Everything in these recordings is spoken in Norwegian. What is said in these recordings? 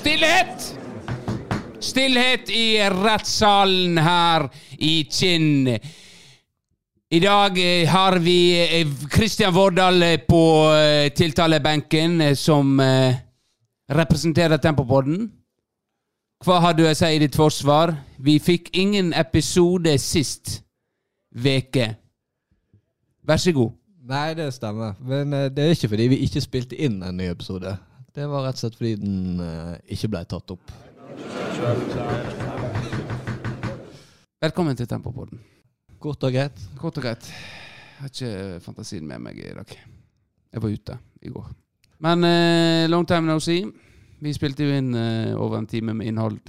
Stillhet! Stillhet i rettssalen her i Kinn. I dag eh, har vi eh, Kristian Vårdal eh, på eh, tiltalebenken eh, som eh, representerer Tempopodden. Hva har du å si i ditt forsvar? Vi fikk ingen episode sist veke. Vær så god. Nei, det stemmer. Men eh, det er ikke fordi vi ikke spilte inn en ny episode. Det var rett og slett fordi den eh, ikke ble tatt opp. Velkommen til Tempopodden. Kort og greit. Kort og greit. Jeg har ikke fantasien med meg i dag. Jeg var ute i går. Men eh, long time no see. Vi spilte jo inn eh, over en time med innhold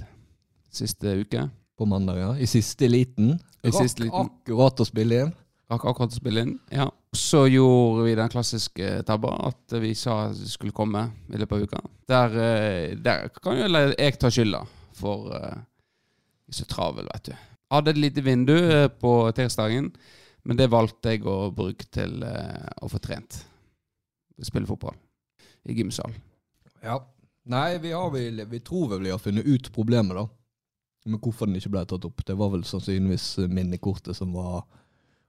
siste uke. På mandag, ja. I siste liten. I siste liten. akkurat å spille inn. Akkurat spille inn. Ja. Så gjorde vi den klassiske tabba at vi sa det skulle komme i løpet av uka. Der, eh, der kan jo jeg ta skylda for uh, så travel, vet du. Hadde et lite vindu eh, på tirsdagen, men det valgte jeg å bruke til uh, å få trent. Spille fotball i gymsal. Ja. Nei, vi, vel, vi tror vel vi har funnet ut problemet, da. Men hvorfor den ikke ble tatt opp. Det var vel sannsynligvis minnekortet som var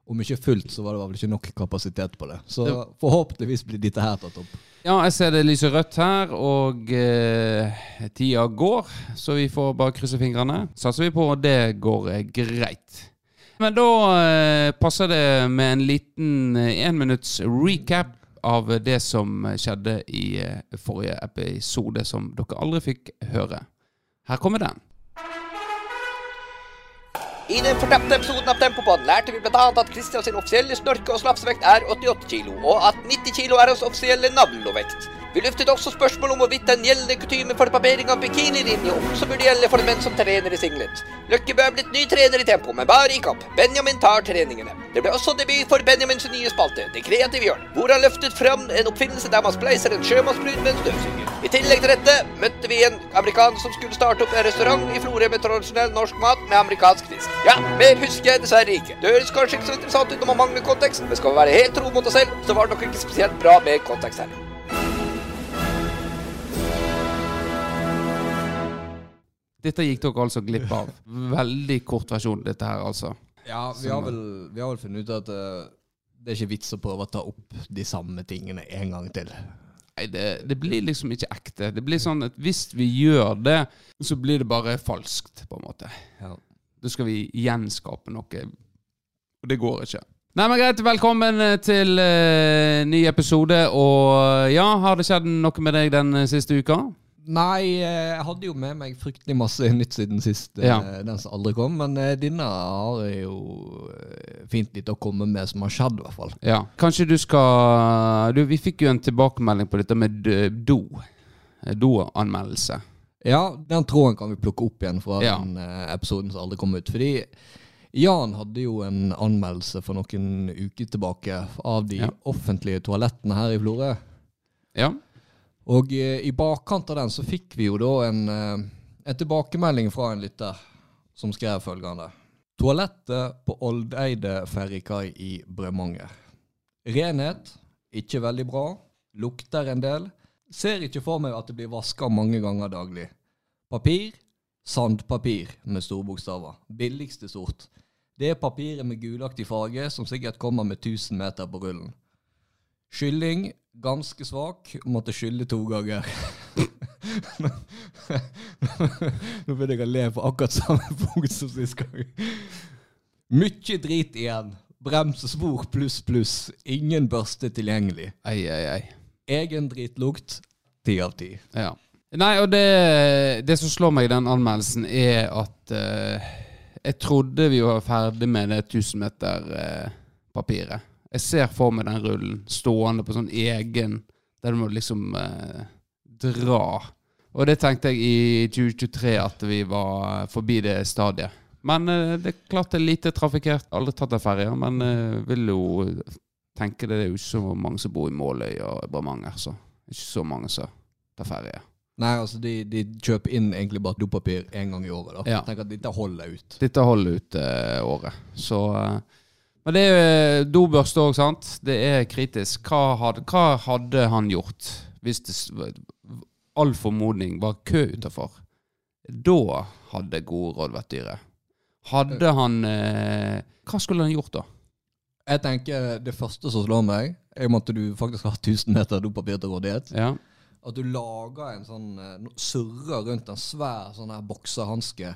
Om ikke fullt, så var det vel ikke nok kapasitet på det. Så det forhåpentligvis blir dette her tatt opp. Ja, jeg ser det lyser rødt her, og eh, tida går, så vi får bare krysse fingrene. Satser vi på at det går eh, greit. Men da eh, passer det med en liten eh, enminutts recap av det som skjedde i eh, forrige episode, som dere aldri fikk høre. Her kommer den. I den fortapte episoden av Tempopodden lærte vi bl.a. at Christian sin offisielle snorke- og slafsevekt er 88 kilo, og at 90 kilo er hans offisielle navlovekt. Vi løftet også spørsmål om hvorvidt den gjeldende kutyme for barbering av bikinilinje også burde gjelde for menn som trener i singlet. Løkkebø er blitt ny trener i tempo, men bare i kamp. Benjamin tar treningene. Det ble også debut for Benjamins nye spalte, Det kreative hjørnet, hvor han løftet fram en oppfinnelse der man spleiser en sjømannsbrud med en støvsuger. I tillegg til dette møtte vi en amerikaner som skulle starte opp en restaurant i Florø med tradisjonell norsk mat med amerikansk fisk. Ja, mer husker jeg dessverre ikke. Det høres kanskje ikke så interessant ut når man mangler kontekst, men skal vi være helt tro mot oss selv, så var det nok ikke spesielt bra med kontekst her. Dette gikk dere altså glipp av. Veldig kort versjon, dette her, altså. Ja, vi har vel, vi har vel funnet ut at uh, det er ikke vits å prøve å ta opp de samme tingene en gang til. Nei, det, det blir liksom ikke ekte. Det blir sånn at hvis vi gjør det, så blir det bare falskt, på en måte. Ja. Da skal vi gjenskape noe, og det går ikke. Nei, men Greit, velkommen eh, til uh, ny episode. Og ja, har det skjedd noe med deg den siste uka? Nei, eh, jeg hadde jo med meg fryktelig masse nytt siden sist, eh, Ja. den som aldri kom. Men eh, denne har jeg jo fint litt å komme med som har skjedd, i hvert fall. Ja. Kanskje du skal du, Vi fikk jo en tilbakemelding på dette med do. Do-anmeldelse. Ja, den tråden kan vi plukke opp igjen fra Ja. den episoden som aldri kom ut. Fordi Jan hadde jo en anmeldelse for noen uker tilbake av de offentlige toalettene her i Florø. Ja. Og eh, i bakkant av den så fikk vi jo da en, eh, en tilbakemelding fra en lytter som skrev følgende. Toalettet på Oldeide ferjekai i Bremanger. Renhet, ikke veldig bra. Lukter en del. Ser ikke for meg at det blir vaska mange ganger daglig. Papir, sandpapir med store bokstaver. Billigste sort. Det er papiret med gulaktig farge som sikkert kommer med 1000 meter på rullen. Kylling, ganske svak. Måtte skylle to ganger. Nå begynner jeg å le på akkurat samme punkt som sist gang. Mykje drit igjen. Bremsespor pluss pluss. Ingen børste tilgjengelig. Ei, ei, ei. Egen dritlukt. Ti av ti. Ja. Nei, og det, det som slår meg i den anmeldelsen, er at uh, jeg trodde vi var ferdig med det 1000 meter-papiret. Jeg ser for meg den rullen stående på sånn egen Der du må liksom eh, dra. Og det tenkte jeg i 2023 at vi var forbi det stadiet. Men eh, det er klart det er lite trafikkert. Aldri tatt en ferje, men eh, vil jo tenke det, det er jo ikke så mange som bor i Måløy og Bremanger, så ikke så mange som tar ferje. Nei, altså de, de kjøper inn egentlig bare dopapir én gang i året. da. Ja. Tenker at dette holder ut. Dette holder ut eh, året. Så eh, Men det er jo dobørste òg, sant? Det er kritisk. Hva hadde, hva hadde han gjort hvis det all formodning var kø utafor, da hadde gode råd vært dyre. Hadde han eh, Hva skulle han gjort da? Jeg tenker det første som slår meg, er at du faktisk har 1000 meter dopapir til rådighet. Ja. At du lager en sånn eh, Surrer rundt en svær sånn her boksehanske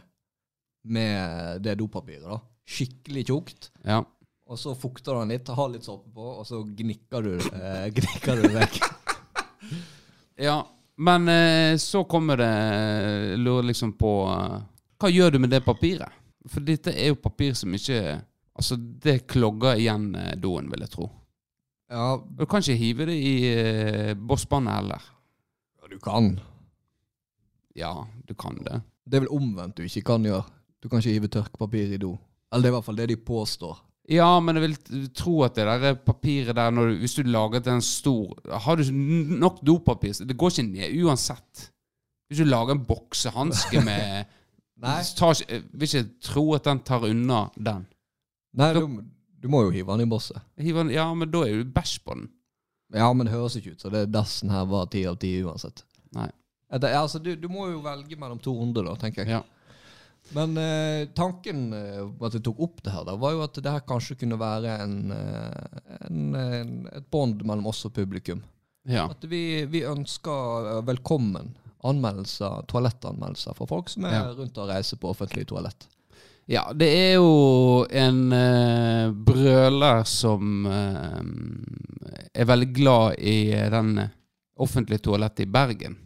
med det dopapiret. da. Skikkelig tjukt. ja. Og så fukter du den litt, har litt såpe på, og så gnikker du, eh, gnikker du det vekk. Ja, men eh, så kommer det lurer liksom på eh, Hva gjør du med det papiret? For dette er jo papir som ikke Altså, det klogger igjen eh, doen, vil jeg tro. Ja, Du kan ikke hive det i eh, bosspannet heller. du kan. Ja, du kan det. Det er vel omvendt du ikke kan gjøre. Du kan ikke hive tørkepapir i do. Eller det er i hvert fall det de påstår. Ja, men jeg vil tro at det der papiret der du, Hvis du lager til en stor Har du nok dopapir Det går ikke ned uansett. Hvis du lager en boksehanske med Nei. tar vil ikke tro at den tar unna den. Nei, du, du må jo hive den i bosset. Den- Ja, men da er du bæsj på den. Ja, men det høres ikke ut så det dassen her var ti av ti uansett. Nei. Det, altså, du, du må jo velge mellom to runder, da, tenker jeg. Ja. Men eh, tanken på at jeg tok opp det her, da, var jo at det her kanskje kunne være en, eh, en, en, et bånd mellom oss og publikum. ja. At vi, vi ønsker eh, velkommen anmeldelser, toalettanmeldelser fra folk som er Ja. rundt og reiser på offentlig toalett. Ja, det er jo en eh, brøler som eh, er veldig glad i den offentlige toalettet i Bergen,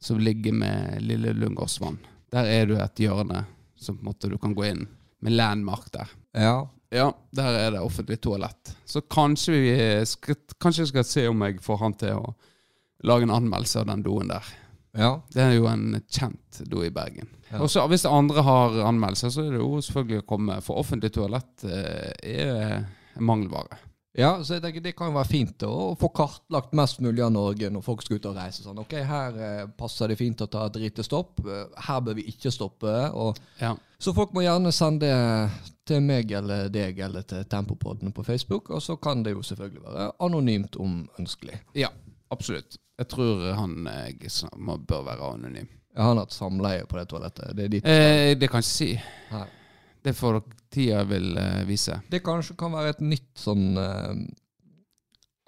som ligger med Lille Lungåsvann. Der er du et hjørne som på en måte du kan gå inn med landmark der. Ja. Ja, der er det offentlig toalett. Så kanskje vi skal, kanskje jeg skal se om jeg får han til å lage en anmeldelse av den doen der. ja. Det er jo en kjent do i Bergen. Ja. Og så Hvis andre har anmeldelser, så er det jo selvfølgelig å komme. For offentlig toalett eh, er mangelvare. Ja, så jeg tenker Det kan jo være fint å få kartlagt mest mulig av Norge når folk skal ut og reise. Sånn, ok, Her eh, passer det fint å ta et lite stopp. Her bør vi ikke stoppe. Og, Ja. så folk må gjerne sende til meg eller deg eller til Tempopodden på Facebook. Og så kan det jo selvfølgelig være anonymt om ønskelig. ja, absolutt. Jeg tror han jeg, bør være anonym. Han har hatt samleie på det toalettet. Det er ditt. Eh, det kan jeg ikke si. Nei. Det får tida vil eh, vise. Det kanskje kan være et nytt sånn eh,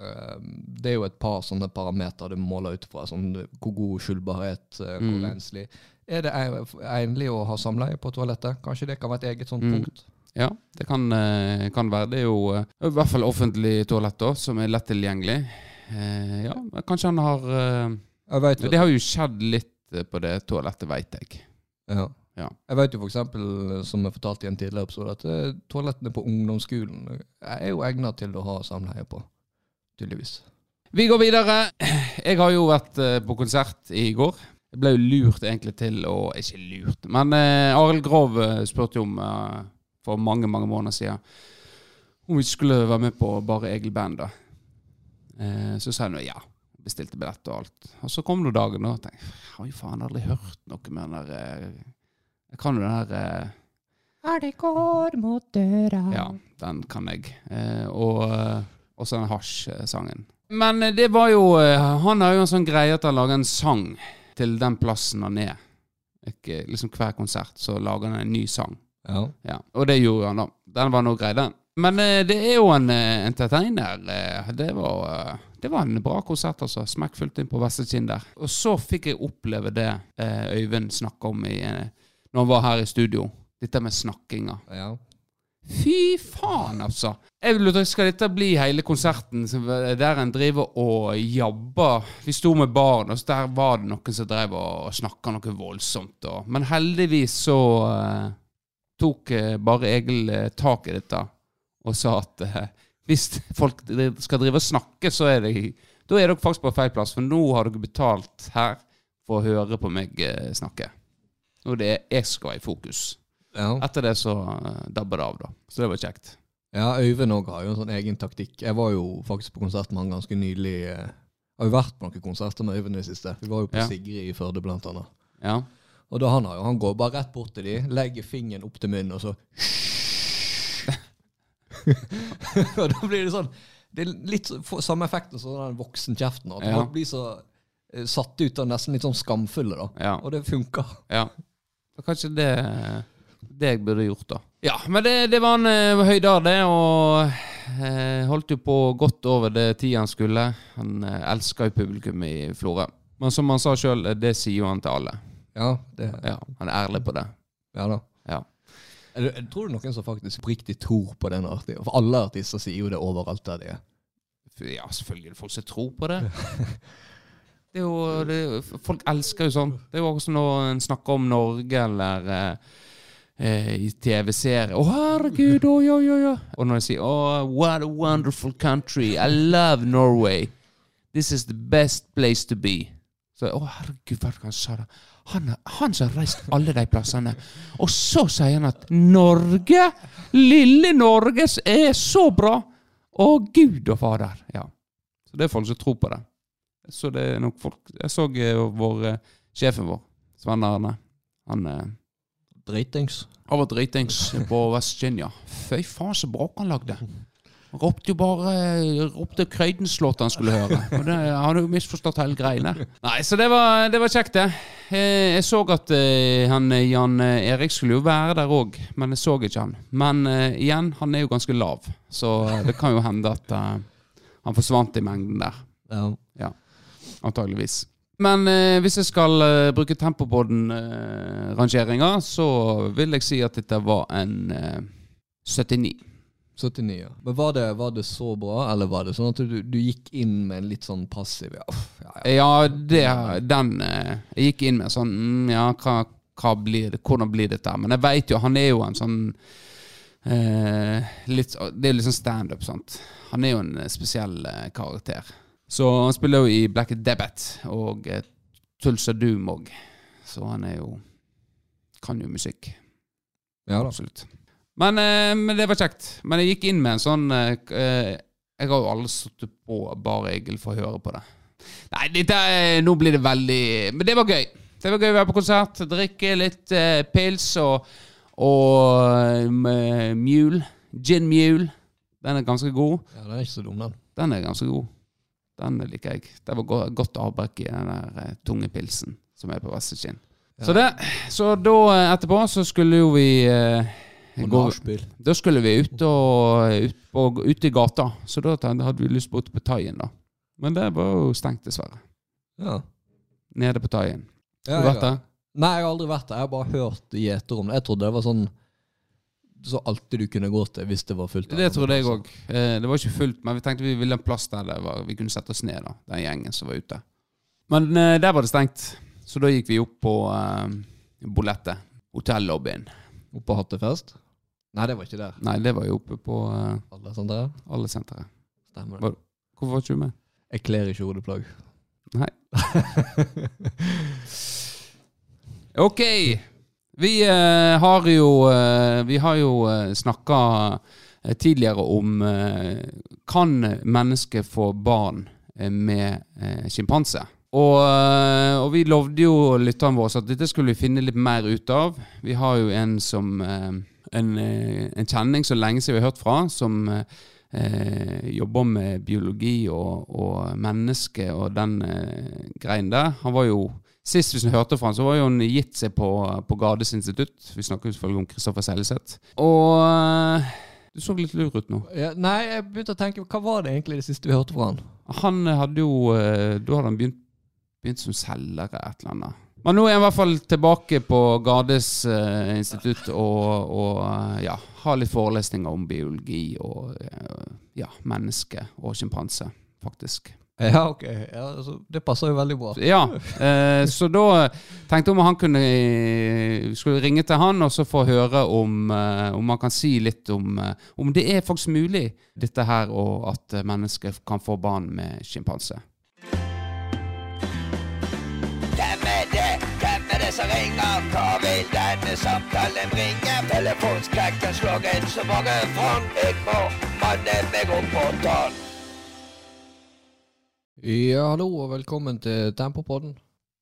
eh, Det er jo et par sånne parametere du måler ut fra. Sånn, hvor god skyldbarhet, hvor Mm. renslig. Er det e- å ha samleie på toalettet? Kanskje det kan være et eget sånt Mm. punkt? Ja, det kan, kan være. Det er jo i hvert fall offentlig toalett da, som er lett tilgjengelig. Eh, ja, kanskje han har eh, Det har jo skjedd litt på det toalettet, veit jeg. ja. Ja. Jeg vet jo for eksempel, som jeg fortalte i en tidligere episode, at eh, toalettene på ungdomsskolen er jo egnet til å ha samleie på. Tydeligvis. Vi går videre. Jeg har jo vært eh, på konsert i går. Jeg ble jo lurt egentlig til å Ikke lurt, men eh, Arild Grov eh, spurte jo om eh, for mange, mange måneder siden om vi skulle være med på Bare Egil Band. da. Eh, så sa jeg nå ja. Bestilte billett og alt. Og så kom nå dagen, og tenkte jeg har jo faen aldri hørt noe med den der eh, Jeg kan jo den der eh, Er det går mot døra Ja, den kan jeg. Eh, og eh, også den hasj-sangen. Men eh, det var jo eh, Han har jo en sånn greie at han lager en sang til den plassen han er. Ikke, liksom Hver konsert så lager han en ny sang. Ja. Ja, Og det gjorde han, da. Den var nå grei, den. Men eh, det er jo en eh, entertainer. Eh, det, var, eh, det var en bra konsert, altså. Smekkfullt inn på vestre kinn der. Og så fikk jeg oppleve det eh, Øyvind snakka om i, eh, når han var her i studio. Dette med snakkinga. ja. Fy faen, altså. Jeg lurer, Skal dette bli hele konserten der en driver og jabber? Vi sto med barn, og der var det noen som drev og snakka noe voldsomt. Og, men heldigvis så uh, tok uh, bare Egil uh, tak i dette og sa at hvis folk skal drive og snakke, så er det da er dere faktisk på feil plass, for nå har dere betalt her for å høre på meg snakke. Og det er jeg skal i fokus. ja. Etter det så dabber dabba det av, da. Så det var kjekt. Ja, Øyvind òg har jo en sånn egen taktikk. Jeg var jo faktisk på konsert med han ganske nylig. Jeg Har jo vært på noen konserter med Øyvind i det siste. Vi var jo på Ja. Sigrid i Førde, blant annet. Ja. Og da han, har jo, han går bare rett bort til de, legger fingeren opp til munnen, og så Og da blir det sånn Det er litt samme effekten som den voksenkjeften. At Ja. folk blir så eh, satt ut og nesten litt sånn skamfulle, da. Ja. Og det funker. Ja. Så kanskje det det jeg burde gjort, da. Ja, men det, det var en uh, dag det, og uh, holdt jo på godt over det tida han skulle. Han uh, elska jo publikum i Florø. Men som han sa sjøl, det sier jo han til alle. Ja, det, Ja, Han er ærlig på det. ja da. Ja. Er er, Tror du noen som faktisk oppriktig tror på den artige? For alle artister sier jo det overalt der de er. Ja, selvfølgelig er det folk som tror på det. Det er jo, det, folk elsker jo sånn. Det er jo også når en snakker om Norge eller eh, eh, i TV-serier. Å, herregud, oi, oi, oi. oi. Og når de sier oh, what a wonderful country. I love Norway. This is the best place to be. Så å, herregud, hva han sa det? Han, han som har reist alle de plassene. Og så sier han at Norge, lille Norge, er så bra. Å, Gud og Fader. Ja. Så det er folk som tror på det. Så det er nok folk Jeg så jo vår eh, sjefen vår, Sven Arne. Han eh, Dritings. han var dritings på West Virginia. Fy faen, så bråk han lagde. Han ropte jo bare eh, Ropte Creedence-låt han skulle høre. Og det, han hadde jo misforstått hele greiene. Nei, så det var, det var kjekt, det. Jeg, Jeg så at eh, han eh, Jan eh, Erik skulle jo være der òg, men jeg så ikke han. Men uh, igjen, han er jo ganske lav, så eh, det kan jo hende at uh, han forsvant i mengden der. Ja. Antageligvis. Men eh, hvis jeg skal eh, bruke Tempobåten-rangeringa, så vil jeg si at dette var en eh, 79. 79, ja. Men var det, var det så bra, eller var det sånn at du, du gikk inn med en litt sånn passiv ja, uff, ja, ja. Ja, det, den eh, Jeg gikk inn med sånn mm, Ja, hva, hva blir det? Hvordan blir dette? Men jeg veit jo, han er jo en sånn eh, litt, Det er jo litt sånn standup, sant. Han er jo en eh, spesiell eh, karakter. Så han spiller jo i Black Debate og eh, Tulsa Doom òg. Så han er jo Kan jo musikk. ja da. Absolutt. Men, eh, men det var kjekt. Men jeg gikk inn med en sånn eh, Jeg har jo aldri sittet på Bar Egil for å høre på det. Nei, dette, nå blir det veldig Men det var gøy. Det var gøy å være på konsert, drikke litt pils og, og mule. Gin mule. Den er ganske god. Ja, den er ikke så dum, den. Den er ganske god. Den liker jeg. Det var godt avbrekk i den der eh, tunge pilsen som er på Vestekinn. Så, det, så da eh, etterpå så skulle jo vi eh, gå. Da skulle vi ut, og, ut, på, ut i gata. Så da hadde vi lyst på ut på Thaien, da. Men det var jo stengt, dessverre. Ja. Nede på Thaien. Ja, Har du vært ja. der? Nei, jeg har aldri vært der. Jeg har bare hørt gjeter om det. Jeg trodde det var sånn så alltid du kunne gå til hvis det var fullt. Det trodde jeg òg. Eh, det var ikke fullt, men vi tenkte vi ville en plass der det var, vi kunne sette oss ned, da, den gjengen som var ute. Men eh, der var det stengt, så da gikk vi opp på uh, Bolette. Hotellobbyen. Oppe på Hattefest? Nei, det var ikke der. Nei, det var jo oppe på uh, Alle senteret alle. Stemmer det. Hvorfor var ikke du med? Jeg kler ikke hodeplagg. Nei. Ok. Vi eh, har jo eh, Vi jo eh, snakka eh, tidligere om Kan mennesket få barn med sjimpanse? Og, og vi lovde jo lytterne våre at dette skulle vi finne litt mer ut av. Vi har jo en som en, en kjenning så lenge siden vi har hørt fra, som eh, jobber med biologi og, og menneske og den eh, greien der. Han var jo Sist vi hørte fra han, så var jo han gitt seg på, på Gades institutt. Vi snakker selvfølgelig om Kristoffer Seljeseth. Og eh, du så litt lur ut nå. Ja, nei, jeg begynte å tenke Hva var det egentlig det siste vi hørte fra han? Han hadde jo eh, Da hadde han begynt, begynt som selger et eller annet. Men nå er han i hvert fall tilbake på Gades uh, institutt og, og eh, ja, har litt forelesninger om biologi og uh, ja, menneske og sjimpanse, faktisk. Ja, ok. Ja, altså, det passer jo veldig bra. Ja, eh, så da tenkte jeg om han kunne eh, Skulle ringe til han og så få høre om eh, Om han kan si litt om eh, Om det er faktisk mulig, dette her, og at eh, mennesker kan få barn med sjimpanse. Hvem er det? Hvem er det som ringer? Hva vil denne samtalen bringe? Telefonskrekken slår inn så mange fond. Jeg må manne meg opp. Ja, hallo og velkommen til Tempopodden.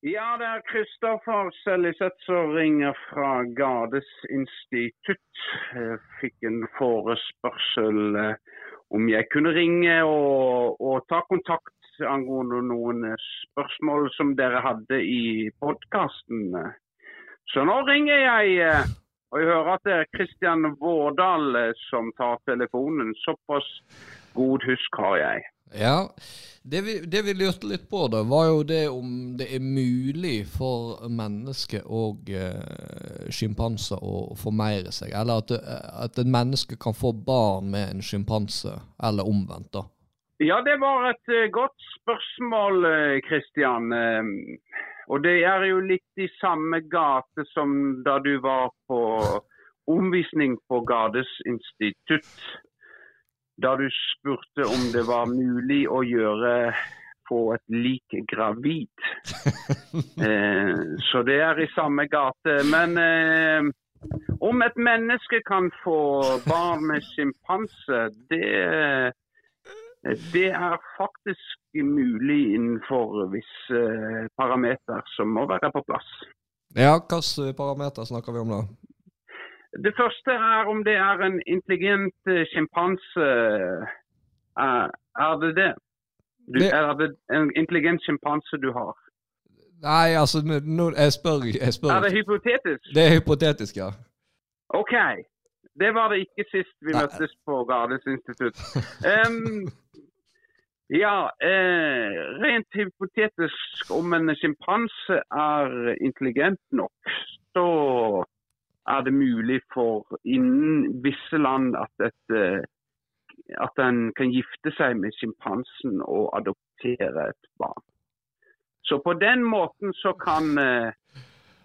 Ja, det er Kristoffer Seljeseth som ringer fra Gades institutt. Jeg fikk en forespørsel eh, om jeg kunne ringe og, og ta kontakt angående noen eh, spørsmål som dere hadde i podkasten. Så nå ringer jeg, eh, og jeg hører at det er Kristian Vårdal som tar telefonen. Såpass god husk har jeg. Ja, det vi, det vi lurte litt på da, var jo det om det er mulig for mennesker og eh, sjimpanser å formeire seg. Eller at, det, at et menneske kan få barn med en sjimpanse, eller omvendt, da. Ja, det var et uh, godt spørsmål, eh, Kristian. Uh, og det er jo litt i samme gate som da du var på omvisning på Gades institutt. Da du spurte om det var mulig å gjøre få et lik gravid. Eh, så det er i samme gate. Men eh, om et menneske kan få barn med sjimpanse, det det er faktisk mulig innenfor visse parametere som må være på plass. Ja, hvilke parametere snakker vi om da? Det første er om det er en intelligent eh, sjimpanse. Er, er det det? Du, Det- Er det en intelligent sjimpanse du har? Nei, altså, nå, jeg spør, jeg spør. Er det hypotetisk? Det er hypotetisk, ja. OK. Det var det ikke sist vi Nei. møttes på Gardes institutt. Um, ja, eh, rent hypotetisk, om en sjimpanse er intelligent nok, så er det mulig for innen visse land at, et, eh, at en kan gifte seg med sjimpansen og adoptere et barn. Så på den måten så kan eh,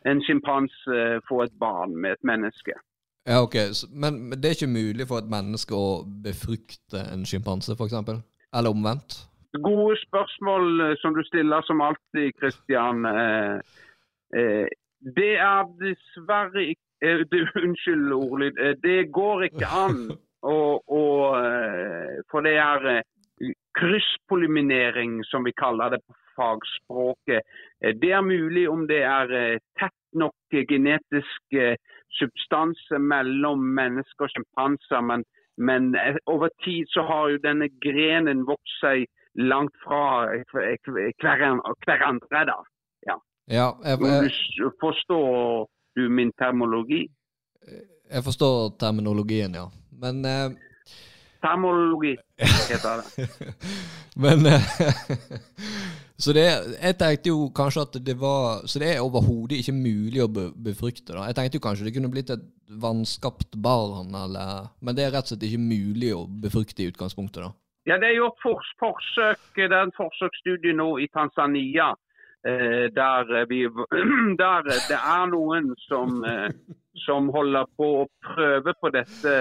en sjimpanse få et barn med et menneske. Ja, ok, men, det er ikke mulig for et menneske å befrukte en sjimpanse, eksempel? Eller omvendt? Gode spørsmål eh, som du stiller som alltid, Kristian. Eh, eh, det er dessverre ikke eh, det, Unnskyld ordlyd. Eh, det går ikke an å, å eh, For det er krysspoliminering, som vi kaller det på fagspråket. Eh, det er mulig om det er eh, tett nok eh, genetisk eh, substanse mellom mennesker og sjimpanser. Men, men eh, over tid så har jo denne grenen vokst seg langt fra hver- hver- hverandre. da. Ja, jeg, jeg, Forstår du min termologi? jeg forstår terminologien, ja. Men eh, Termologi heter det. Men eh, Så det jeg tenkte jo kanskje at det var Så det er overhodet ikke mulig å be, befrukte. da. Jeg tenkte jo kanskje det kunne blitt et vanskapt barn, eller Men det er rett og slett ikke mulig å befrukte i utgangspunktet, da. Ja, Det er gjort forsøk, det er en forsøksstudie nå i Tanzania. Eh, der, vi, der det er noen som, eh, som holder på å prøve på dette.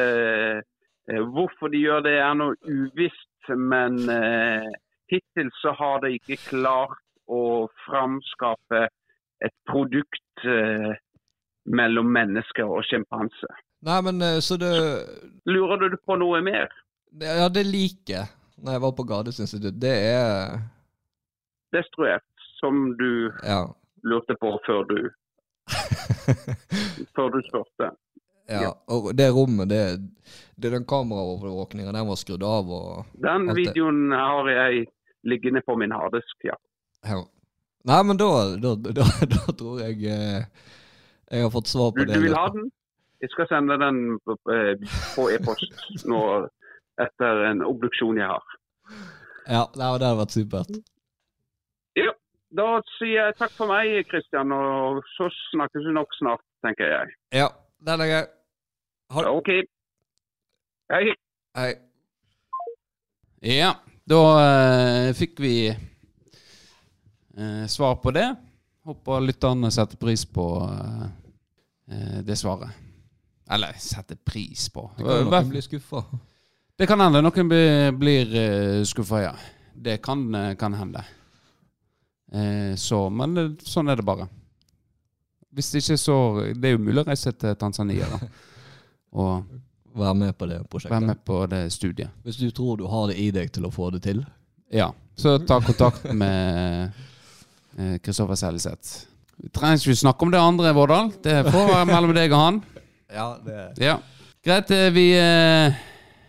Eh, hvorfor de gjør det er noe uvisst, men eh, hittil så har de ikke klart å framskape et produkt eh, mellom mennesker og sjimpanse. Nei, men eh, så det Lurer du på noe mer? Ja, det liker jeg når jeg var på Gadesinstitutt. Det er Destruert, som du Ja. lurte på før du, før du spurte. ja. Og det rommet, det, det den kameraovervåkninga, den var skrudd av og Den videoen har jeg liggende på min harddisk, ja. ja. Nei, men da, da, da, da tror jeg eh, jeg har fått svar Du, på det. du vil ha den? Jeg skal sende den eh, på e-post nå etter en obduksjon jeg har. Ja, det hadde vært supert. Da sier jeg takk for meg, Kristian, og så snakkes vi nok snart, tenker jeg. Ja, den er grei. Ha. OK. Hei. Hei. Ja, da eh, fikk vi eh, svar på det. Håper lytterne setter pris på eh, eh, det svaret. Eller setter pris på. Det kan hende noen blir skuffa. Det kan hende noen blir, blir uh, skuffa, ja. Det kan, eh, kan hende. Eh, så, men det, sånn er det bare. Hvis det ikke så Det er jo mulig å reise til Tanzania da. og Vær med på det være prosjektet. med på det studiet. Hvis du tror du har det i deg til å få det til. Ja, så ta kontakt med eh, Kristoffer Seljeseth. Vi trenger ikke snakke om det andre, Vårdal. Det får være mellom deg og han. Ja, det Ja. Greit, eh, vi, eh,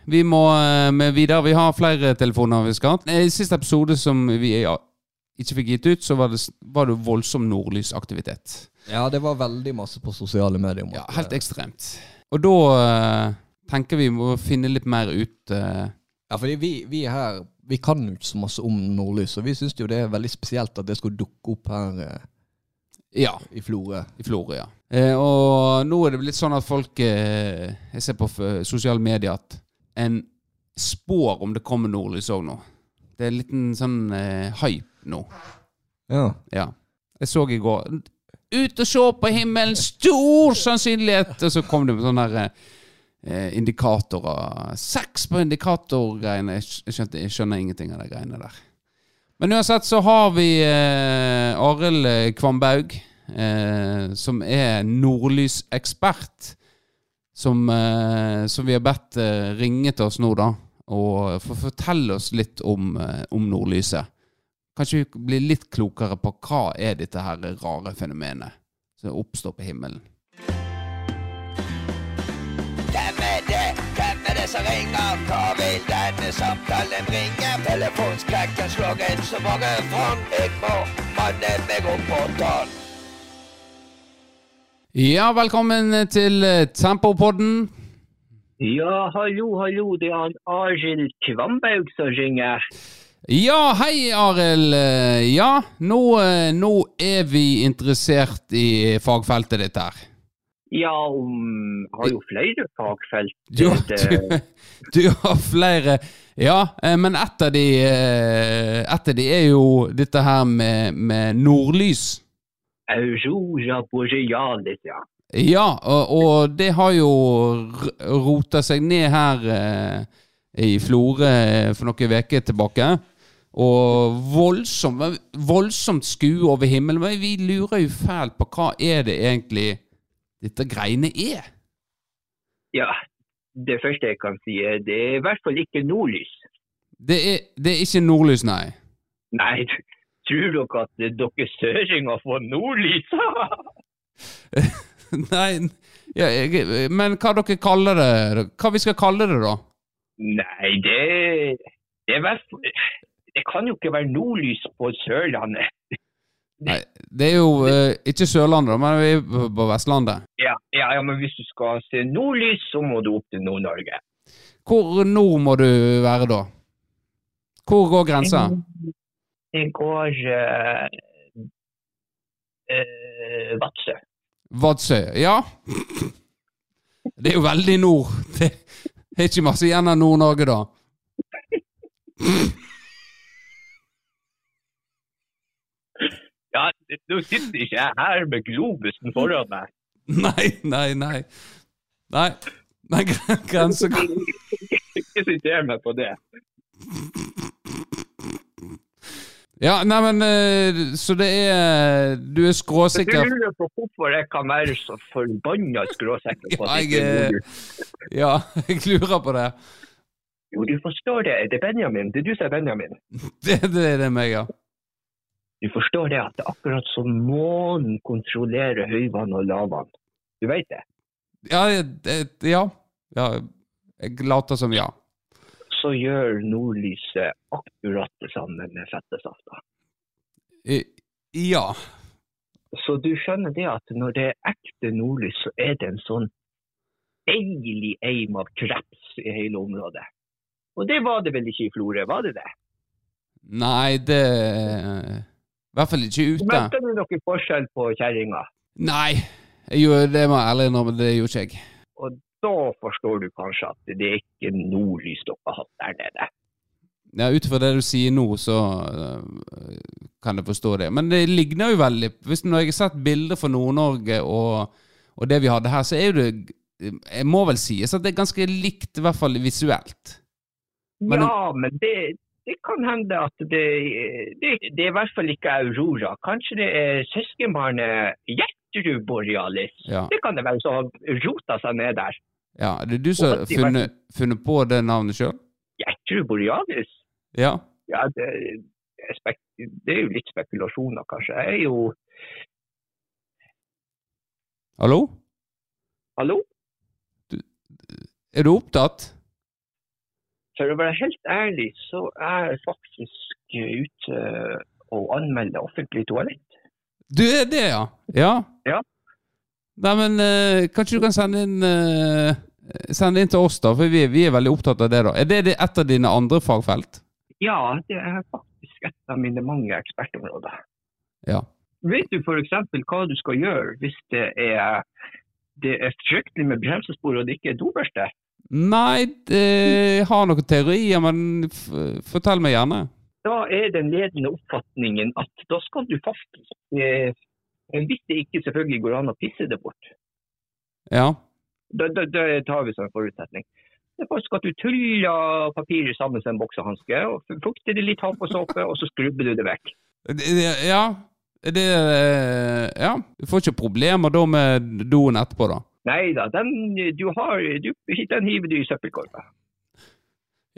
vi må eh, med videre. Vi har flere telefoner vi skal ha. I siste episode som vi ja, ikke fikk gitt ut, så var det, var det voldsom nordlysaktivitet. Ja, det var veldig masse på sosiale medier. Ja, helt eh, ekstremt. Og da uh, tenker vi må finne litt mer ut uh, Ja, fordi vi, vi her Vi kan jo ikke så masse om nordlys, og vi syns jo det er veldig spesielt at det skulle dukke opp her eh, Ja, i Florø. i Florø, ja. Eh, og nå er det blitt sånn at folk eh, Jeg ser på sosiale medier at en spår om det kommer nordlys òg nå. Det er en liten sånn hype nå. Ja. Ja. Jeg så i går Ut og se på himmelen! Stor sannsynlighet! Og så kom det med sånne der, eh, indikatorer. Seks på indikatorgreiene. Jeg, jeg, skjønte, jeg skjønner ingenting av de greiene der. Men uansett så har vi eh, Arild eh, Kvambaug, eh, som er nordlysekspert. Som, eh, som vi har bedt eh, ringe til oss nå, da. Og få fortelle oss litt om, eh, om nordlyset. Kanskje vi blir litt klokere på hva er dette her rare fenomenet som oppstår på himmelen. Hvem er det? Hvem er det som ringer? Hva vil denne samtalen bringe? Telefonskrekken slår inn så mange fang. Jeg må manne meg opp på tann. Ja, velkommen til Tempopodden. Ja, hallo, hallo, det er Arild Kvambaug som ringer. Ja, hei Arild. Eh, Ja, nå, eh, nå er vi interessert i fagfeltet ditt her. Ja, um, har jo flere fagfelt. Du, du, du har flere Ja, eh, men et av de Et av de er jo dette her med, med nordlys. Aurora borealis, ja. Ja, og, og det har jo rota seg ned her i Florø for noen uker tilbake. Og voldsomt, voldsomt skue over himmelen. Men vi lurer jo fælt på hva er det egentlig dette greiene er? Ja, det første jeg kan si er det er i hvert fall ikke nordlys. Det er, det er ikke nordlys, nei. Nei, tror dere at dere søringer får nordlys? nei ja, jeg, Men hva dere kaller det? Hva vi skal kalle det, da? Nei, det, det er i hvert fall Det kan jo ikke være nordlys på Sørlandet. Nei, det er jo eh, ikke Sørlandet, men vi er på- Vestlandet. Ja, ja, ja, men hvis du skal se nordlys, så må du opp til Nord-Norge. Hvor nord må du være da? Hvor går grensa? Det går uh, uh, Vadsø. Vadsø. Ja. Det er jo veldig nord. Det er ikke masse igjen av Nord-Norge, da. Ja, nå sitter ikke jeg her med globusen foran meg. Nei, nei, nei. Nei, men gre- grensa Ikke siter meg på det. Ja, nei, men eh, Så det er Du er skråsikker? du lurer på hvorfor jeg kan være så forbanna skråsikker på Ja, at jeg, er eh. Ja, jeg lurer på det. Jo, du forstår det. Det er Benjamin. Det er du som er Benjamin. Det, det er det meg, ja. Du forstår det at det er akkurat som månen kontrollerer høyvann og lavvann. Du vet det? Ja, ja. ja. Jeg later som ja. Så gjør nordlyset akkurat det samme med fettesafta. I- Ja. Så du skjønner det at når det er ekte nordlys, så er det en sånn deilig eim av kreps i hele området. Og det var det vel ikke i Florø, var det det? Nei, det I hvert fall ikke ute. Merka du noen forskjell på kjerringa? Nei, gjorde, det må jeg ærlig innrømme, det gjorde ikke jeg. Og da forstår du kanskje at det er ikke nordlys dere har hatt der nede. Ja, Ut fra det du sier nå, så øh, kan jeg forstå det. Men det ligner jo veldig hvis Når jeg har sett bilder fra Nord-Norge og, og det vi hadde her, så er det Jeg må vel sies at det er ganske likt, i hvert fall visuelt. Men- ja, men det, det kan hende at det, det, det er i hvert fall ikke Aurora. Kanskje det er søskenbarnet Gjertrud Borealis. Ja, Det kan det være som har rota seg ned der. ja Det er du som har funnet, funnet på det navnet sjøl? Gjertrud Borealis? Ja. Ja, det, det er det jo litt spekulasjoner, kanskje. Jeg er jo Hallo? Hallo? Er du opptatt? For å være helt ærlig, så er jeg faktisk ute og anmelder offentlig toalett. Du er det, ja? Ja. Ja. Nei, men uh, kanskje du kan sende inn uh, Sende inn til oss, da, for vi, vi er veldig opptatt av det. da. Er det, det et av dine andre fagfelt? Ja, det er faktisk et av mine mange ekspertområder. Ja. Vet du f.eks. hva du skal gjøre hvis det er, det er fryktelig med bremsespor og det ikke er dobørste? Nei, jeg har noen teorier, men fortell meg gjerne. Da er den ledende oppfatningen at da skal du faktisk, eh, hvis det ikke selvfølgelig går an å pisse det bort, Ja. da, da, da tar vi som en forutsetning. Det er faktisk at du tuller papiret sammen som en boksehanske, og fukter det litt på såpe, og så skrubber du det vekk. Ja. Det eh, Ja. Du får ikke problemer da med doen etterpå, da? Nei da, den, du har, du, den hiver du i søppelkorga.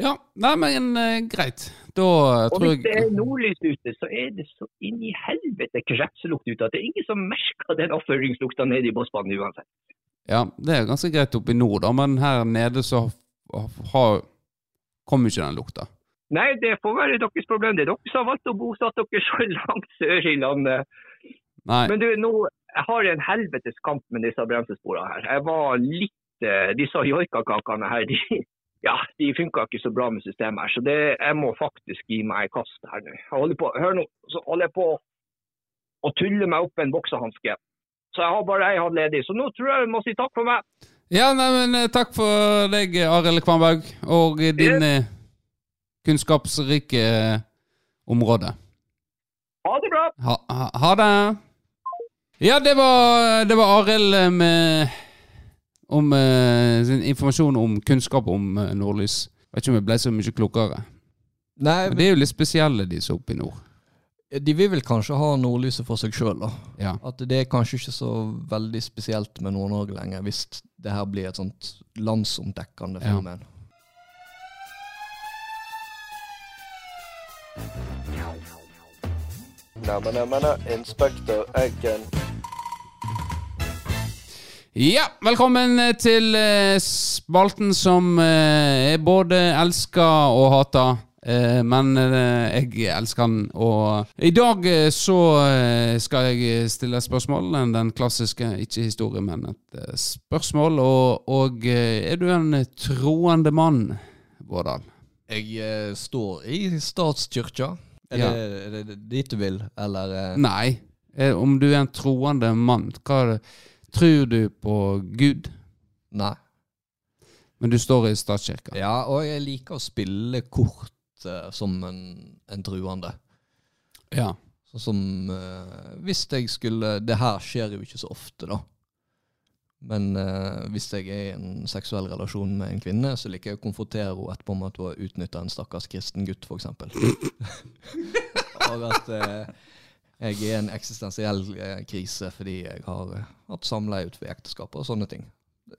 Ja. Nei, men uh, greit. Da Og tror hvis det er jeg nordlys ute, så er det så inn i helvete krepselukt ute at det er ingen som merker den avføringslukta nede i bossbanen uansett. Ja, det er ganske greit oppe i nord, da, men her nede så har kommer ikke den lukta. Nei, det får være deres problem. Det er dere som har valgt å bosette dere så langt sør i landet. Nei. Men du, nå jeg har en helvetes kamp med disse bremsesporene her. Jeg var litt eh, Disse joikakakene her, de, ja, de funka ikke så bra med systemet her. Så det, jeg må faktisk gi meg i kast her nå. Jeg holder på, hør nå, så holder jeg på å tulle meg opp en boksehanske. Så jeg har bare ei hatt ledig. Så nå tror jeg jeg må si takk for meg. Ja, nei, men eh, takk for deg, Arild Kvamberg, og eh, din eh, kunnskapsrike eh, område. Ha det bra! Ha, ha, ha det. Ja, det var, det var Arild eh, med om eh, sin informasjon om kunnskap om nordlys. nordlys. Vet ikke om jeg ble så mye klokere. Nei, Men de er jo litt spesielle, de som er oppe i nord. de vil vel kanskje ha nordlyset for seg sjøl, da. Ja. At det er kanskje ikke så veldig spesielt med Nord-Norge lenger, hvis det her blir et sånt landsomdekkende Ja. fenomen. Namma, namma, na, Inspektør Eggen. Ja, velkommen eh, til eh, spalten som jeg er både elska og hata. Eh, men eh, jeg elsker den. Og i dag eh, så eh, skal jeg stille spørsmål. Den klassiske, ikke historie, men et eh, spørsmål. Og, og eh, er du en troende mann, Vårdal? Jeg eh, står i statskirka. Er, Ja. det, er det dit du vil, eller eh, Nei. Eh, om du er en troende mann, hva er det? Tror du på Gud? Nei. Men du står i statskirka? Ja, og jeg liker å spille kort uh, som en, en truende. Ja. Sånn som uh, Hvis jeg skulle Det her skjer jo ikke så ofte, da. Men uh, hvis jeg er i en seksuell relasjon med en kvinne, så liker jeg å konfrontere henne etterpå med at hun har utnytta en stakkars kristen gutt, f.eks. Og at jeg er i en eksistensiell eh, krise fordi jeg har eh, hatt samleie utenfor ekteskapet og sånne ting.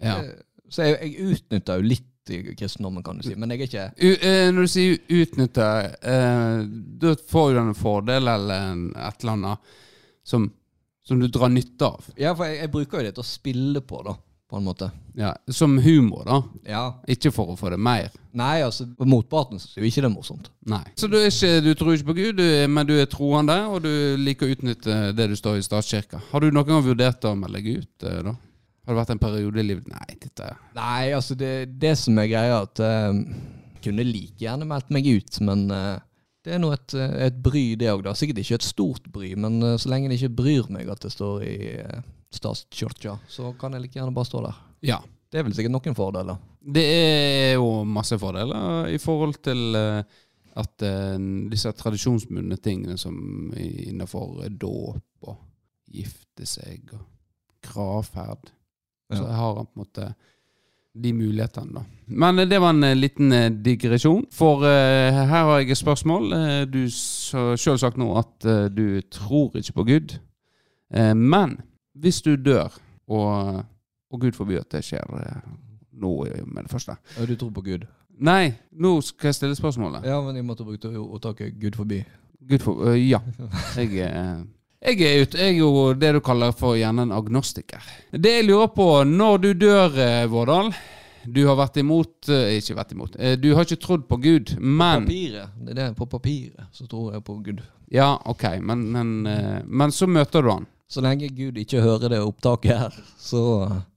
Ja. Eh, så jeg, jeg utnytter jo litt kristendommen, kan du si. Men jeg er ikke U når du sier utnytte, eh, da får du en fordel eller en, et eller annet som, som du drar nytte av. Ja, for jeg, jeg bruker jo det til å spille på, da. På en måte. Ja, som humor, da. Ja. Ikke for å få det mer. Nei, altså, motparten syns jo ikke det er morsomt. Nei. Så du, ikke, du tror ikke på Gud, du, men du er troende, og du liker å utnytte det du står i statskirka. Har du noen gang vurdert å melde deg ut, eh, da? Har det vært en periode i livet Nei, dette Nei, altså, det, det som er greia, at jeg kunne like gjerne meldt meg ut, men uh, det er nå et, et bry, det òg. Sikkert ikke et stort bry, men så lenge det ikke bryr meg at det står i uh, statskirka, så kan jeg like gjerne bare stå der. Ja. Det er vel sikkert noen fordeler. Det er jo masse fordeler i forhold til eh, at eh, disse tradisjonsbundne tingene som innenfor dåp og gifte seg og gravferd Så jeg har på en måte de mulighetene, da. Men eh, det var en liten digresjon. For her har jeg et spørsmål. Du sa sjøl sagt nå at du tror ikke på Gud. Men hvis du dør, og, og Gud forby at det skjer eh, nå med det første Og du tror på Gud? Nei, nå skal jeg stille spørsmålet. Ja, men jeg måtte bruke ordtaket Gud forby'. Gud for, øh, ja. Jeg, er- jeg, er ut, jeg er jo det du kaller for gjerne en agnostiker. Det jeg lurer på, når du dør, Vårdal, Du har vært imot Ikke vært imot. Du har ikke trodd på Gud, men Papiret. Det er det, på papiret så tror jeg på Gud. Ja, ok, men, men, men så møter du han. Så lenge Gud ikke hører det opptaket her, så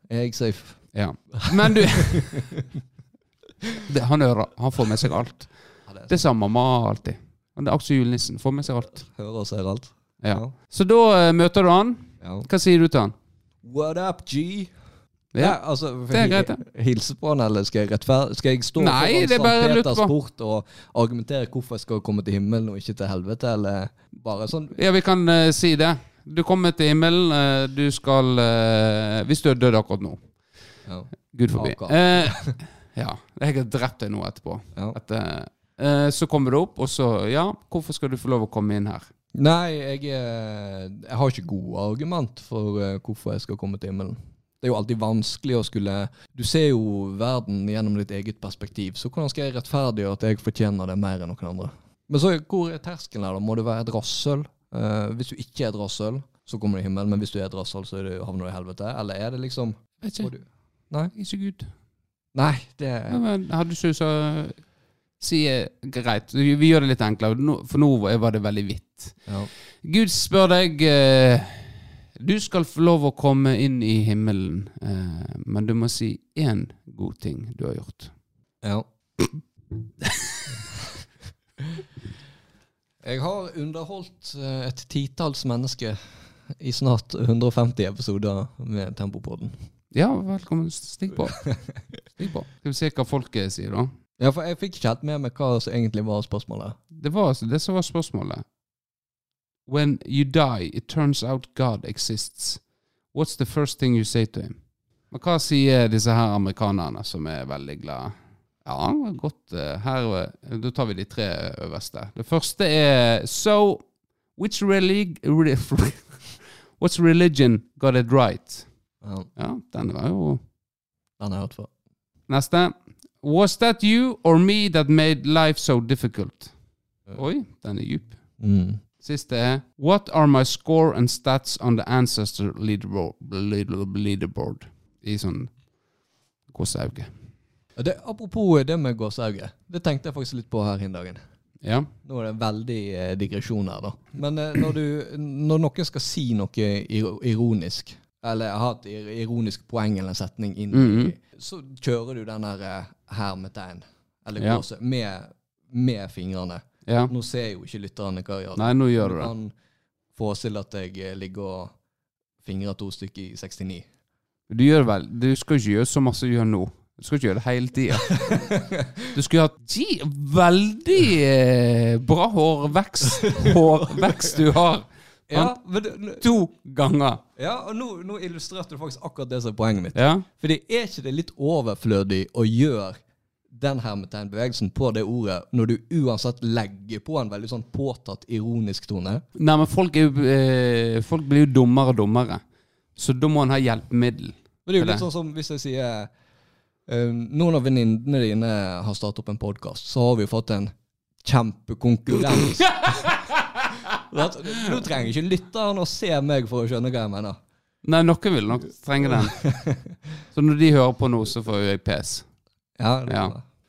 er jeg safe. Ja. Men du det, Han hører Han får med seg alt. Det sa mamma alltid. Det er også julenissen. Får med seg alt. Hører og ser alt. Ja. Så da uh, møter du han. Ja. Hva sier du til han? What up, G? Ja. Ja, altså, Det er greit, ja. Hilse på han, eller skal jeg rettferd... Skal jeg stå Nei, foran det lutt Peters port og argumentere hvorfor jeg skal komme til himmelen og ikke til helvete, eller bare sånn Ja, vi kan uh, si det. Du kommer til himmelen. eh, du skal eh, Hvis du er død akkurat nå. ja. Gud forbi. Eh, ja. Jeg har drept deg nå etterpå. Ja. At, eh, eh, så kommer du opp, og så Ja, hvorfor skal du få lov å komme inn her? Nei, jeg, jeg har ikke gode argument for hvorfor jeg skal komme til himmelen. Det er jo alltid vanskelig å skulle Du ser jo verden gjennom ditt eget perspektiv, så hvordan skal jeg rettferdiggjøre at jeg fortjener det mer enn noen andre? Men så hvor er terskelen her, da? Må det være et rasshøl? Eh, hvis du ikke er et rasshøl, så kommer du i himmelen, men hvis du er et rasshøl, så er du, havner du i helvete? Eller er det liksom Vet ikke. Nei. Ikke Gud. Nei, det Ja, men hadde du ikke så Si eh, greit, vi gjør det litt enklere, for nå var det veldig hvitt. ja. Gud spør deg eh, Du skal få lov å komme inn i himmelen, men du må si én god ting du har gjort. Ja. Jeg har underholdt eh, et titalls mennesker i snart 150 episoder med Tempopodden. Ja, velkommen. Stig på. Stig på. Skal vi se hva folket sier, da. Ja, for jeg fikk ikke helt med meg hva som egentlig var spørsmålet. Det var altså det som var spørsmålet. When you die, it turns out God exists. What's the first thing you say to him? Men hva sier disse her amerikanerne som er veldig glade? Ja, godt. eh, Her, eh, da tar vi de tre øverste. Det første er So, which relig re What's religion got it right? Ja, Ja, den var jo den har jeg hørt før. Neste. Was that you or me that made life so difficult? Oi, den er djup. Mm. Siste er What are my score and stats on the ancestor leaderboard, leaderboard? I sånn gåsehauge. Det, apropos det med gåsehauge. Det tenkte jeg faktisk litt på her hin dagen. Ja. Nå er det veldig eh, digresjon her, da. Men eh, når, du, når noen skal si noe ironisk, eller ha et ironisk poeng eller en setning inn i, -hmm. så kjører du den der eh, hermetegn, eller Ja. gåse, med, med fingrene. ja. Nå ser jo ikke lytterne hva jeg gjør. Nei, nå gjør du Du det. kan forestille at jeg eh, ligger og fingrer to stykker i 69. Du gjør vel Du skal ikke gjøre så masse du gjør nå. Du skal ikke gjøre det hele tida. Du skulle hatt veldig eh, bra hårvekst. Hårvekst du har. Ja, men To ganger. ja og nå, nå illustrerte du faktisk akkurat det som er poenget mitt. Ja. Fordi er ikke det litt overflødig å gjøre den hermetegnbevegelsen på det ordet, når du uansett legger på en veldig sånn påtatt ironisk tone? Nei, men folk, jo, eh, folk blir jo dummere og dummere. Så da må en ha hjelpemiddel. Men det er jo litt sånn som hvis jeg sier Noen av venninnene dine har startet opp en podkast, så har vi jo fått en kjempekonkurrens. Du, Nå trenger ikke lytteren å se meg for å skjønne hva jeg mener. Nei, noen vil nok trenge den. Så når de hører på nå, så får jeg pes. Ja, det Ja.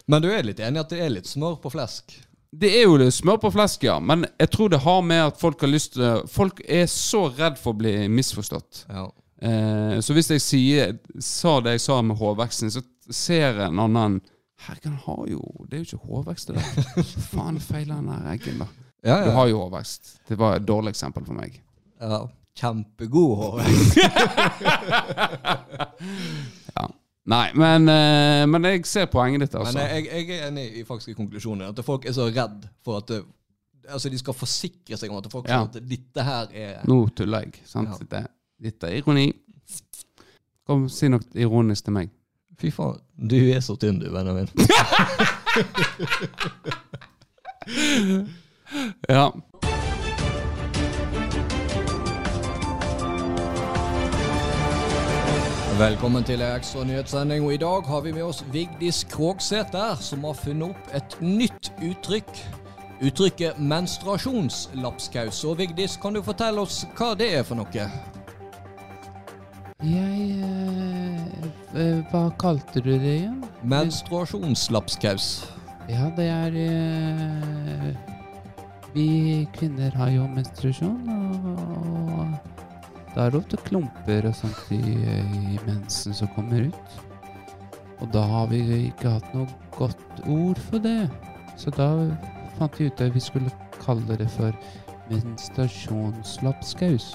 Men du er litt enig i at det er litt smør på flesk? Det er jo det smør på flesk, ja. Men jeg tror det har med at folk har lyst til Folk er så redd for å bli misforstått. Ja. Eh, så hvis jeg sier, sa det jeg sa med hårveksten, så ser en annen Herregud, han har jo Det er jo ikke hårvekst, det der. Faen, feiler den der eggen, da. Ja, Du har jo hårvekst. Det var et dårlig eksempel for meg. ja. Kjempegod hårvekst. Ja. Nei, men, eh, men jeg ser poenget ditt, Men altså. jeg, jeg er enig i faktisk i konklusjonen. At folk er så redd for at det, Altså de skal forsikre seg om at folk Ja. sier at dette her er Nå tuller jeg. sant? Ja. Det, dette er ironi. Kom, si noe ironisk til meg. Fy faen, du er så tynn du, vennen min. Ja. Velkommen til en ekstra nyhetssending, og i dag har vi med oss Vigdis Krogsæter, som har funnet opp et nytt uttrykk. Uttrykket menstruasjonslapskaus. Og Vigdis, kan du fortelle oss hva det er for noe? Jeg eh, Hva kalte du det igjen? Menstruasjonslapskaus. Ja, det er eh, Vi kvinner har jo menstruasjon, og da er det ofte klumper og sånt i, i mensen som kommer ut. Og da har vi ikke hatt noe godt ord for det. Så da fant vi ut at vi skulle kalle det for menstruasjonslapskaus.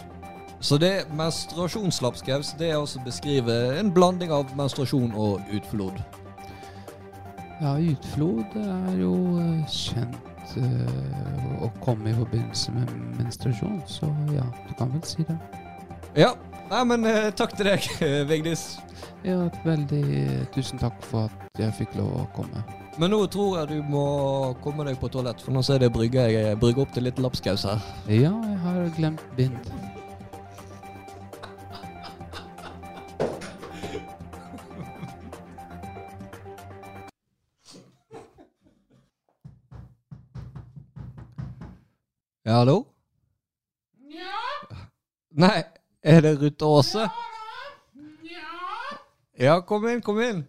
Så det menstruasjonslapskaus, det er altså å beskrive en blanding av menstruasjon og utflod. Ja, utflod er jo eh, kjent eh, å komme i forbindelse med menstruasjon, så ja, du kan vel si det. Ja. Nei, men uh, takk til deg, Vigdis. Ja, veldig tusen takk for at jeg fikk lov å komme. Men nå tror jeg du må komme deg på toalett, for nå ser jeg det brygge, jeg brygger opp til litt lapskaus her. Ja, jeg har glemt bind. Ja, hallo? Nei, er det Ruth Åse? Ja, kom inn, kom inn.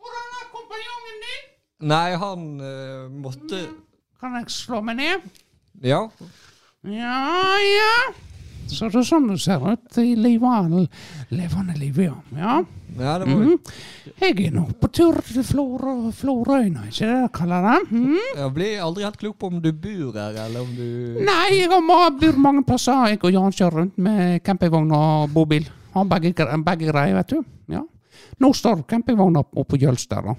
Hvordan er kompanjongen din? Nei, han eh, måtte Kan jeg slå meg ned? Ja. Ja, ja. Så det er sånn det ser ut i livet, levende livet, ja. ja. ja det var mm. Jeg er nå på tur til Florø- Florøyna, ikke det de kaller det? Mm. Jeg blir aldri helt klok på om du bor her, eller om du Nei, jeg bor mange plasser. Jeg og Jan kjører rundt med campingvogn og bobil. Har begge, begge greier, vet du. Ja. Nå står campingvogna oppe på Jølster, da.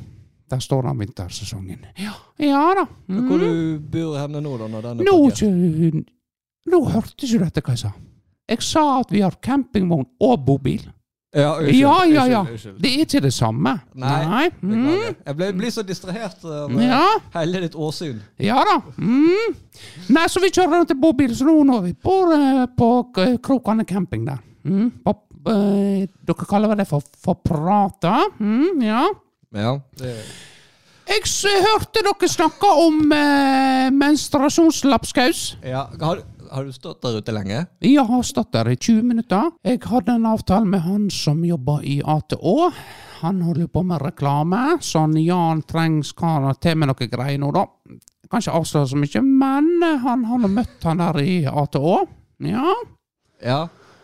Der står den vintersesongen. Ja, ja da. Mm. Hvor du bor henne nå, da? når den er Nå, ikke- nå hørte ikke du dette hva jeg sa. Jeg sa at vi har campingvogn og bobil. Ja, unnskyld, Ja, ja, ja. unnskyld, unnskyld. Det er ikke det samme. Nei, Mm. Beklager. Jeg ble, blir så distrahert av eh, Ja. hele ditt åsyn. Ja da. Mm. Nei, så vi kjører rundt i bobil, så nå nå er vi bor uh, på K- Krokane camping der. Mm. På, uh, dere kaller det for, for prata? Mm, ja. Ja, det Jeg hørte dere snakke om eh, menstruasjonslapskaus. ja. Har, har du stått der ute lenge? Jeg har stått der i 20 minutter. Jeg hadde en avtale med han som jobber i ATÅ. Han holder på med reklame, så han Jan trengs skal til med noe greier nå, da. Kan ikke avsløre så mye, men han har møtt han der i ATÅ. Ja. Ja.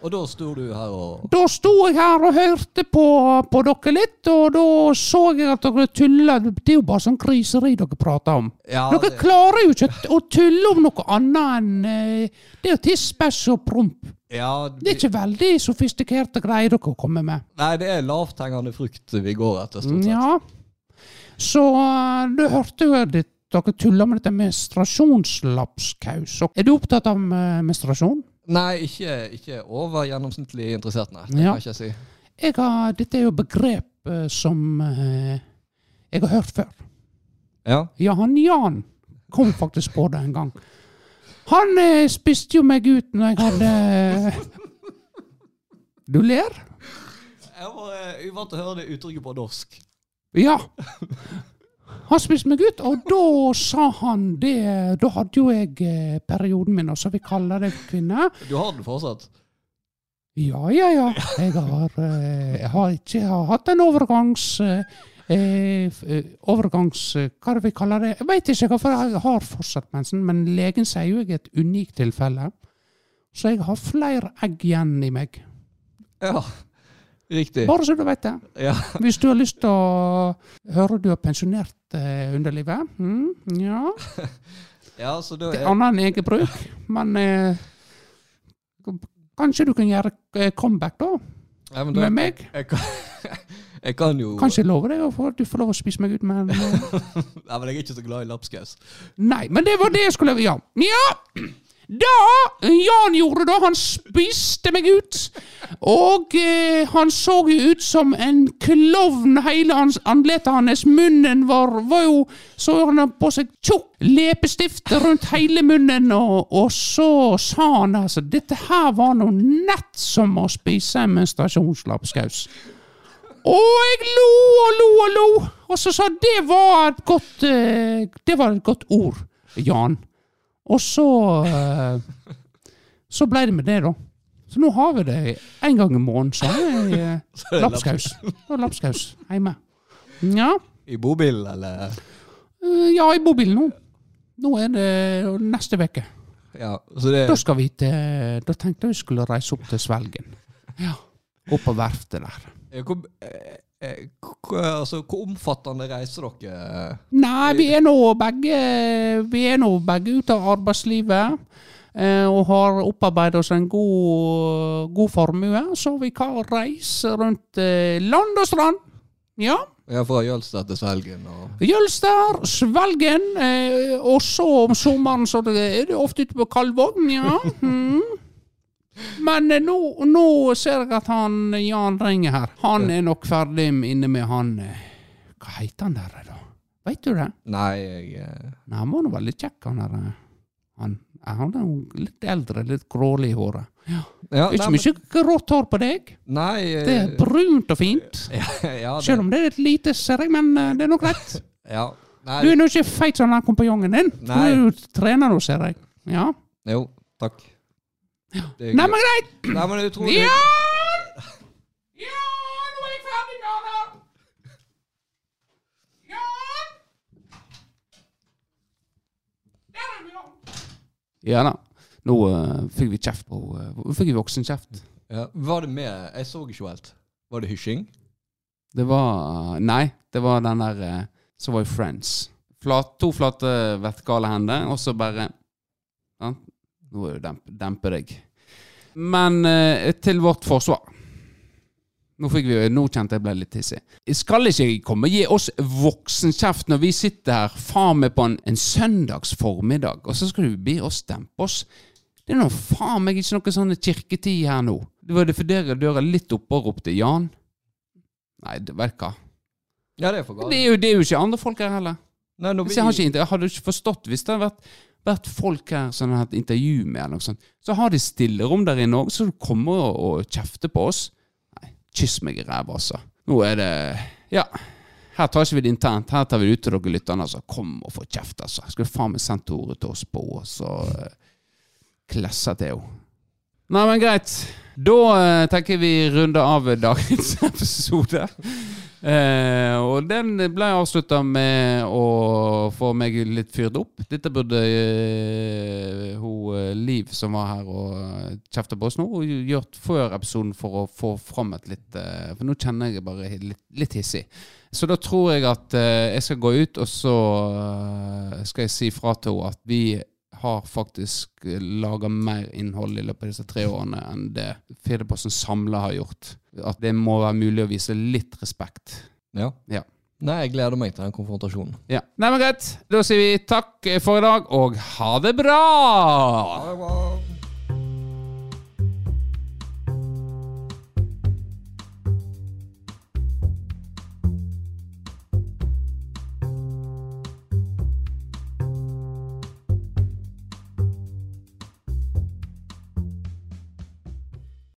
Og da sto du her og Da sto jeg her og hørte på, på dere litt, og da så jeg at dere tulla. Det er jo bare sånn griseri dere prater om. Ja, Dere det- klarer jo ikke å tulle om noe annet enn eh, det er jo bæsj og promp. Ja, Det er ikke veldig sofistikerte greier dere kommer med. Nei, det er lavthengende frukt vi går etter, stort sett. Ja. Så eh, du hørte jo at dere tuller med dette menstruasjonslapskaus. Er du opptatt av eh, menstruasjon? Nei, ikke, ikke over gjennomsnittlig interessert, nei. Det Ja. kan ikke jeg si. Jeg har, dette er jo begrep eh, som eh, jeg har hørt før. Ja. Ja, han Jan kom faktisk på det en gang. Han eh, spiste jo meg ut når jeg hadde Du ler? Jeg var uh, uvant til å høre det uttrykket på norsk. Ja. Han spiste meg ut, og da sa han det Da hadde jo jeg eh, perioden min, og så vi kaller det kvinne. Du har den fortsatt? Ja, ja, ja. Jeg har, eh, jeg har ikke jeg har hatt en overgangs... eh, eh, overgangs... Hva er det vi kaller det? Jeg vet ikke hvorfor jeg har fortsatt mensen, men legen sier jo jeg er et unikt tilfelle. Så jeg har flere egg igjen i meg. Ja. Riktig. Bare så du vet det. Ja. Hvis du har lyst til å høre du har pensjonert underlivet. Mm, ja. ja, Det er annet enn eget bruk, men eh, Kanskje du kan gjøre eh, comeback, da? ja, men da- Med meg? Jeg kan, jeg kan jo Kanskje jeg lover deg at du får lov å spise meg ut, men eh, Nei, men jeg er ikke så glad i lapskaus. Nei, men det var det jeg skulle Ja. ja. Da Jan gjorde da, han spiste meg ut. Og eh, han så jo ut som en klovn, hele hans andletet hans. Munnen var, var jo Så han hadde på seg tjukk leppestift rundt hele munnen, og, og så sa han altså Dette her var noe nett som å spise en menstruasjonslapskaus. Og jeg lo og lo og lo, og så sa det var et godt eh, Det var et godt ord, Jan. Og så eh, Så ble det med det, da. Så nå har vi det en gang i måneden. Så er det eh, lapskaus. Lapskaus hjemme. Ja. I bobilen, eller? Eh, ja, i bobilen nå. Nå er det neste uke. Ja, så det Da skal vi til Da tenkte jeg vi skulle reise opp til Svelgen. Ja. Opp på verftet der. Eh, hvor, altså, hvor omfattende reiser dere? Nei, vi er nå begge Vi er nå begge ute av arbeidslivet. eh, Og har opparbeidet oss en god, god formue, så vi kan reise rundt eh, land og strand. Ja. Ja, fra Jølster til Svelgen og Jølster, Svelgen, eh, og så om sommeren så er det ofte ute på Kalvåg. Ja. Mm. Men eh, nå, nå ser jeg at han Jan ringer her. Han er nok ferdig inne med han eh, Hva heter han der, da? Veit du det? Nei, jeg eh, Nei, Han var nå veldig kjekk, han der. eh. Han, han er litt eldre, litt grålig i håret. ja, Ikke nei, mye grått hår på deg. Nei eh, Det er brunt og fint. ja, Selv om det er litt lite, ser jeg, men eh, det er nok greit. ja. Du er nå ikke feit som den kompanjongen din. Du Nei. jo trener nå, ser jeg. Ja. Jo, takk. Nei, men greit! Nei, men det er utrolig Ja! Ja, nå er jeg ferdig med. Ja! Da. Nå uh, fikk vi kjeft på uh, Fikk vi voksenkjeft. Ja. Var det med Jeg så ikke helt. Var det hysjing? Det var Nei, det var den der uh, Så var jo Friends. Flat, to flate vertikale hender, og så bare ja, Nå er det demp dempe deg. Men eh, til vårt forsvar nå, fikk vi, nå kjente jeg ble litt hissig. Skal ikke jeg komme og gi oss voksenkjeft når vi sitter her faen meg på en, en søndags formiddag, og så skal du be oss dempe oss? Det er nå faen meg ikke noe sånn kirketid her nå. Det var det for dere døra litt oppe og ropte Jan. Nei, det vet du hva. Ja, det er for Det galt. er jo, det er jo ikke andre folk her heller. Nei, jeg, har ikke, jeg hadde ikke forstått hvis det hadde vært, vært folk her som har hatt intervju med, eller noe sånt, så har de stillerom der inne òg, så du kommer og, og kjefter på oss. Nei, kyss meg i ræva, altså. Nå er det Ja. Her tar ikke vi det internt, her tar vi det ut til dere lytterne. Altså. Kom og få kjeft, altså. Skulle faen meg sendt ordet til oss på, henne, så uh, klessa til henne. Nei, men greit. Da uh, tenker vi runder av dagens episode. Eh, og den ble avslutta med å få meg litt fyrt opp. Dette burde eh, hun eh, Liv, som var her og uh, kjefta på oss nå, gjort før episoden for å få fram et litt eh, For nå kjenner jeg bare litt, litt hissig. Så da tror jeg at eh, jeg skal gå ut, og så eh, skal jeg si fra til henne at vi har faktisk laga mer innhold i løpet av disse tre årene enn det Fedreposten samla har gjort. At det må være mulig å vise litt respekt. Ja. Ja. Nei, jeg gleder meg til den konfrontasjonen. Ja. Nei, men greit. Da sier vi takk for i dag, og ha det bra! Ha det bra.